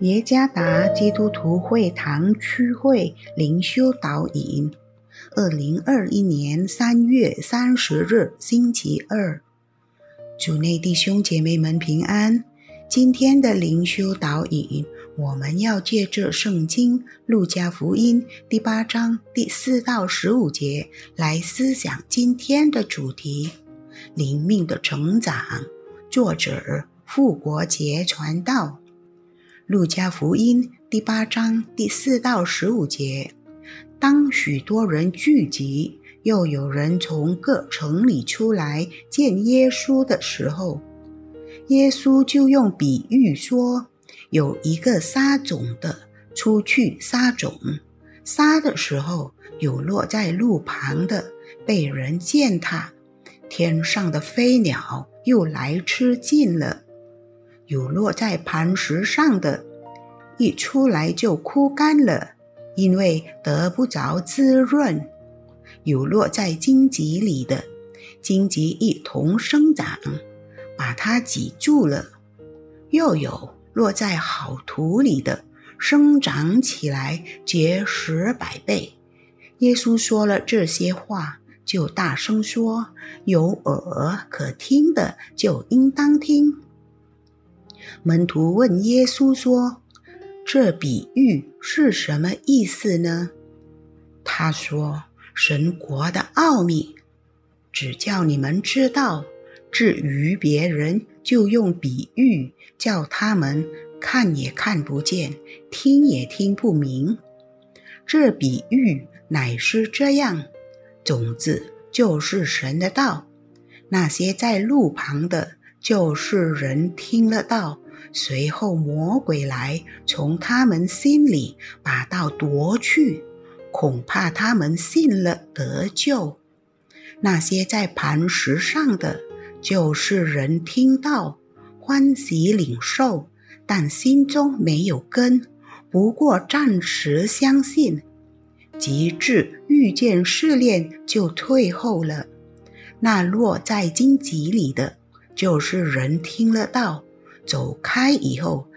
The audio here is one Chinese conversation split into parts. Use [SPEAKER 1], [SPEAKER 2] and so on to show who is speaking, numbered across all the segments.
[SPEAKER 1] 耶加达基督徒会堂区会灵修导引，二零二一年三月三十日星期二，主内弟兄姐妹们平安。今天的灵修导引，我们要借着圣经路加福音第八章第四到十五节来思想今天的主题：灵命的成长。作者复国节传道。路加福音第八章第四到十五节，当许多人聚集，又有人从各城里出来见耶稣的时候，耶稣就用比喻说：有一个撒种的出去撒种，撒的时候有落在路旁的，被人践踏，天上的飞鸟又来吃尽了。有落在磐石上的，一出来就枯干了，因为得不着滋润；有落在荆棘里的，荆棘一同生长，把它挤住了；又有落在好土里的，生长起来结十百倍。耶稣说了这些话，就大声说：“有耳可听的，就应当听。”门徒问耶稣说：“这比喻是什么意思呢？”他说：“神国的奥秘，只叫你们知道；至于别人，就用比喻，叫他们看也看不见，听也听不明。这比喻乃是这样：种子就是神的道，那些在路旁的。”就是人听了道，随后魔鬼来从他们心里把道夺去，恐怕他们信了得救。那些在磐石上的，就是人听到欢喜领受，但心中没有根，不过暂时相信，及至遇见试炼就退后了。那落在荆棘里的。就是人听了道，走开以后，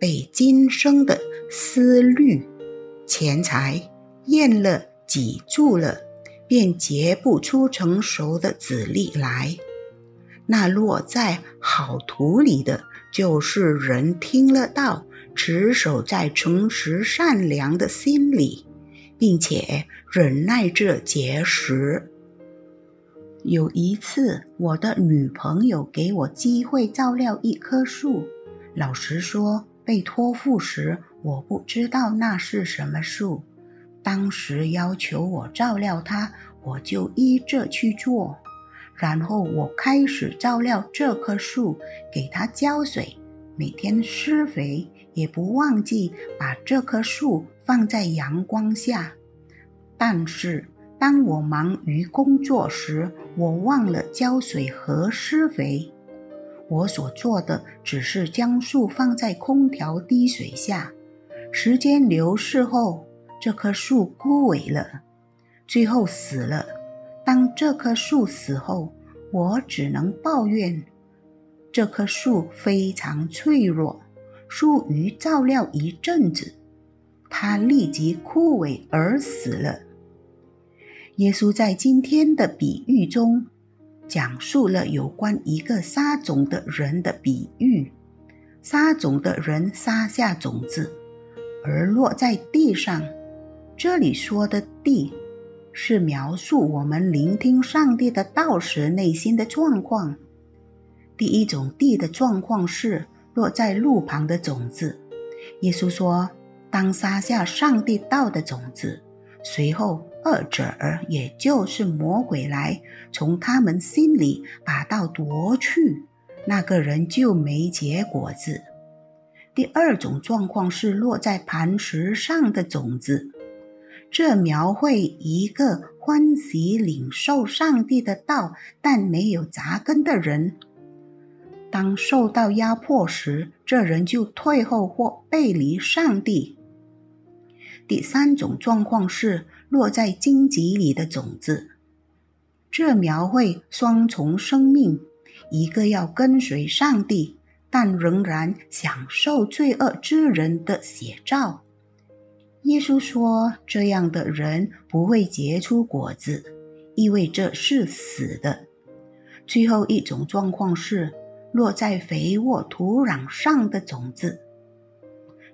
[SPEAKER 1] 被今生的思虑、钱财、厌乐挤住了，便结不出成熟的籽粒来。那落在好土里的，就是人听了道，持守在诚实善良的心里，并且忍耐着结实。有一次，我的女朋友给我机会照料一棵树。老实说，被托付时，我不知道那是什么树。当时要求我照料它，我就依着去做。然后我开始照料这棵树，给它浇水，每天施肥，也不忘记把这棵树放在阳光下。但是，当我忙于工作时，我忘了浇水和施肥。我所做的只是将树放在空调滴水下。时间流逝后，这棵树枯萎了，最后死了。当这棵树死后，我只能抱怨：这棵树非常脆弱。疏于照料一阵子，它立即枯萎而死了。耶稣在今天的比喻中，讲述了有关一个撒种的人的比喻。撒种的人撒下种子，而落在地上。这里说的地，是描述我们聆听上帝的道时内心的状况。第一种地的状况是落在路旁的种子。耶稣说，当撒下上帝道的种子。随后，二者也就是魔鬼来从他们心里把道夺去，那个人就没结果子。第二种状况是落在磐石上的种子，这描绘一个欢喜领受上帝的道但没有扎根的人。当受到压迫时，这人就退后或背离上帝。第三种状况是落在荆棘里的种子，这描绘双重生命：一个要跟随上帝，但仍然享受罪恶之人的写照。耶稣说：“这样的人不会结出果子，意味着是死的。”最后一种状况是落在肥沃土壤上的种子。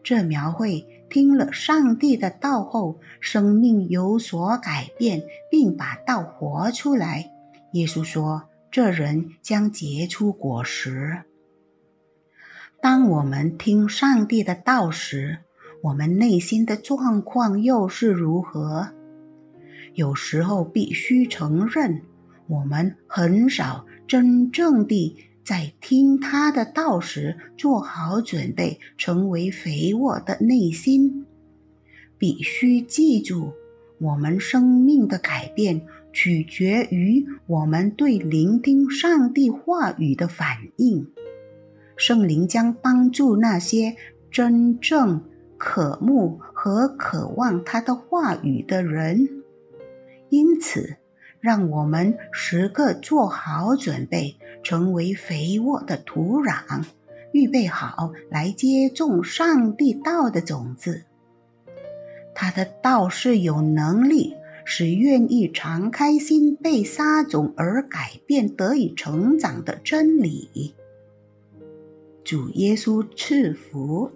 [SPEAKER 1] 这描绘听了上帝的道后，生命有所改变，并把道活出来。耶稣说：“这人将结出果实。”当我们听上帝的道时，我们内心的状况又是如何？有时候必须承认，我们很少真正地在听他的道时做好准备，成为肥沃的内心。必须记住，我们生命的改变取决于我们对聆听上帝话语的反应。圣灵将帮助那些真正渴慕和渴望他的话语的人。因此，让我们时刻做好准备，成为肥沃的土壤，预备好来接种上帝道的种子。他的道是有能力使愿意敞开心被撒种而改变得以成长的真理。主耶稣赐福。